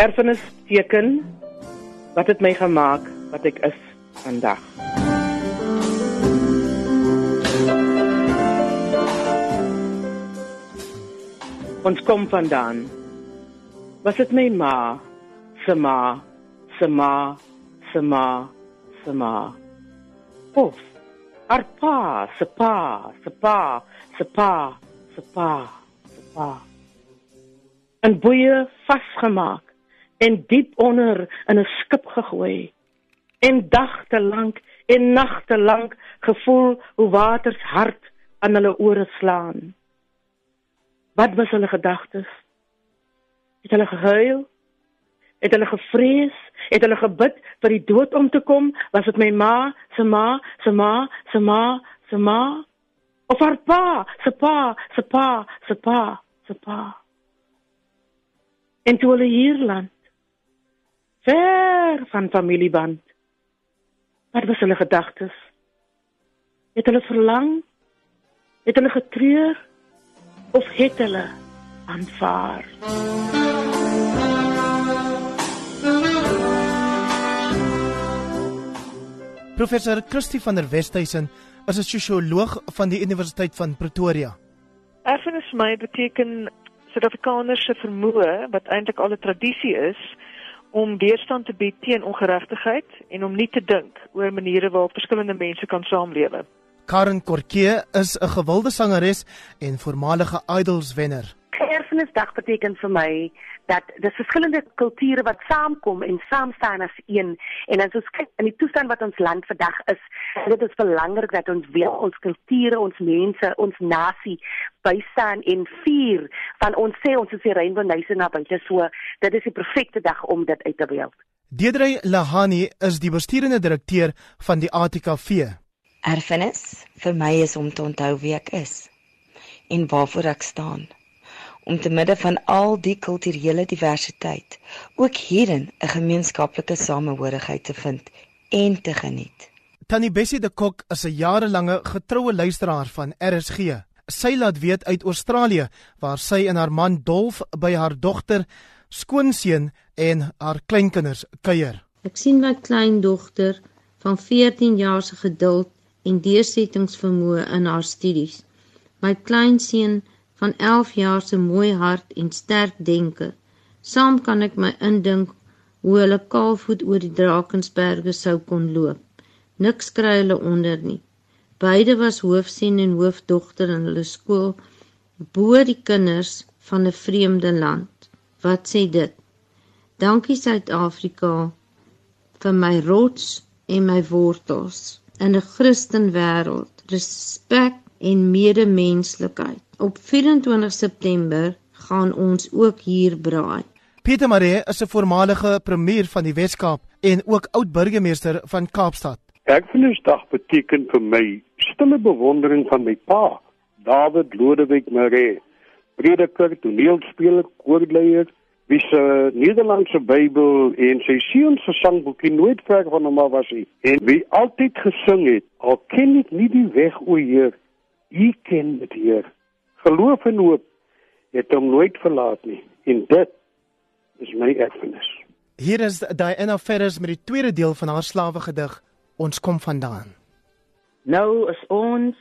Erfenis teken wat het my gemaak wat ek is vandag. Ons kom vandaan. Was dit my ma, se ma, se ma, se ma, se ma. Of haar pa, se pa, se pa, se pa, se pa, se pa. En boeie vasgemaak en diep onder in 'n skip gegooi. En dagte lank en nagte lank gevoel hoe waters hard aan hulle ore slaan. Wat was hulle gedagtes? Het hulle gehuil? Het hulle gevrees? Het hulle gebid vir die dood om te kom? Was dit my ma, se ma, se ma, se ma, se ma? Of haar pa, se pa, se pa, se pa, se pa? En toe hulle hier land, ver van familieband. Wat was hulle gedagtes? Het hulle verlang? Het hulle getreur of het hulle aanvaar? Professor Christie van der Westhuizen is 'n sosioloog van die Universiteit van Pretoria. Erfenis vir my beteken Suid-Afrikaners se vermoë wat eintlik al 'n tradisie is om weerstand te bied teen ongeregtigheid en om nie te dink oor maniere waarop verskillende mense kan saamlewe. Karen Korke is 'n gewilde sangeres en voormalige Idols wenner. Erfenisdag beteken vir my dat dis verskillende kulture wat saamkom en saam staan as een en as ons kyk in die toestand wat ons land vandag is, dit is belangrik dat ons weer ons kulture, ons mense, ons nasie bystaan en vier van ons sê ons is die Rainbow Nation na buite so dit is die perfekte dag om dit uit te beeld. Deidre Lahani is die besturende direkteur van die ATKV. Erfenis vir my is om te onthou wie ek is en waarvoor ek staan om te midde van al die kulturele diversiteit ook hierin 'n gemeenskaplike samehorigheid te vind en te geniet. Tannie Bessie de Kok is 'n jarelange getroue luisteraar van RSG. Sy laat weet uit Australië waar sy en haar man Dolf by haar dogter, skoonseun en haar kleinkinders kuier. Ek sien my kleindogter van 14 jaar se geduld en deursettingsvermoë in haar studies. My kleinseun van 11 jaar se mooi hart en sterk denke. Saam kan ek my indink hoe hulle kaalvoet oor die Drakensberge sou kon loop. Niks kry hulle onder nie. Beide was hoofsien en hoofdogter in hulle skool bo die kinders van 'n vreemde land. Wat sê dit? Dankie Suid-Afrika vir my rots en my wortels in 'n Christen wêreld. Respek en medemenslikheid. Op 24 September gaan ons ook hier braai. Pieter Maree is 'n voormalige premier van die Wes-Kaap en ook oud burgemeester van Kaapstad. Erfenisdag beteken vir my stille bewondering van my pa, David Lodewyk Maree, prediker, toneelspeler, koorleier, wie se Nederlandse Bybel en sy seun se sangboekie nooit ver van hom af was nie en wie altyd gesing het, al ken ek nie die weg o Heer, U ken dit Heer. Geloof en hoop het hom nooit verlaat nie en dit is my erfenis. Hier is Diana Ferris met die tweede deel van haar slawe gedig Ons kom vandaan. Nou is ons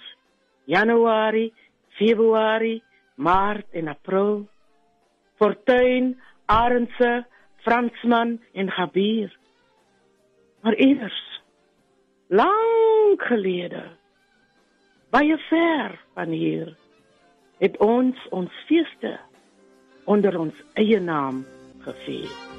Januarie, Februarie, Maart en April. Fortuin, Arendse, Fransman en Gabier. Maar eers lank gelede, baie ver van hier, het ons ons feeste onder ons eie naam gevier.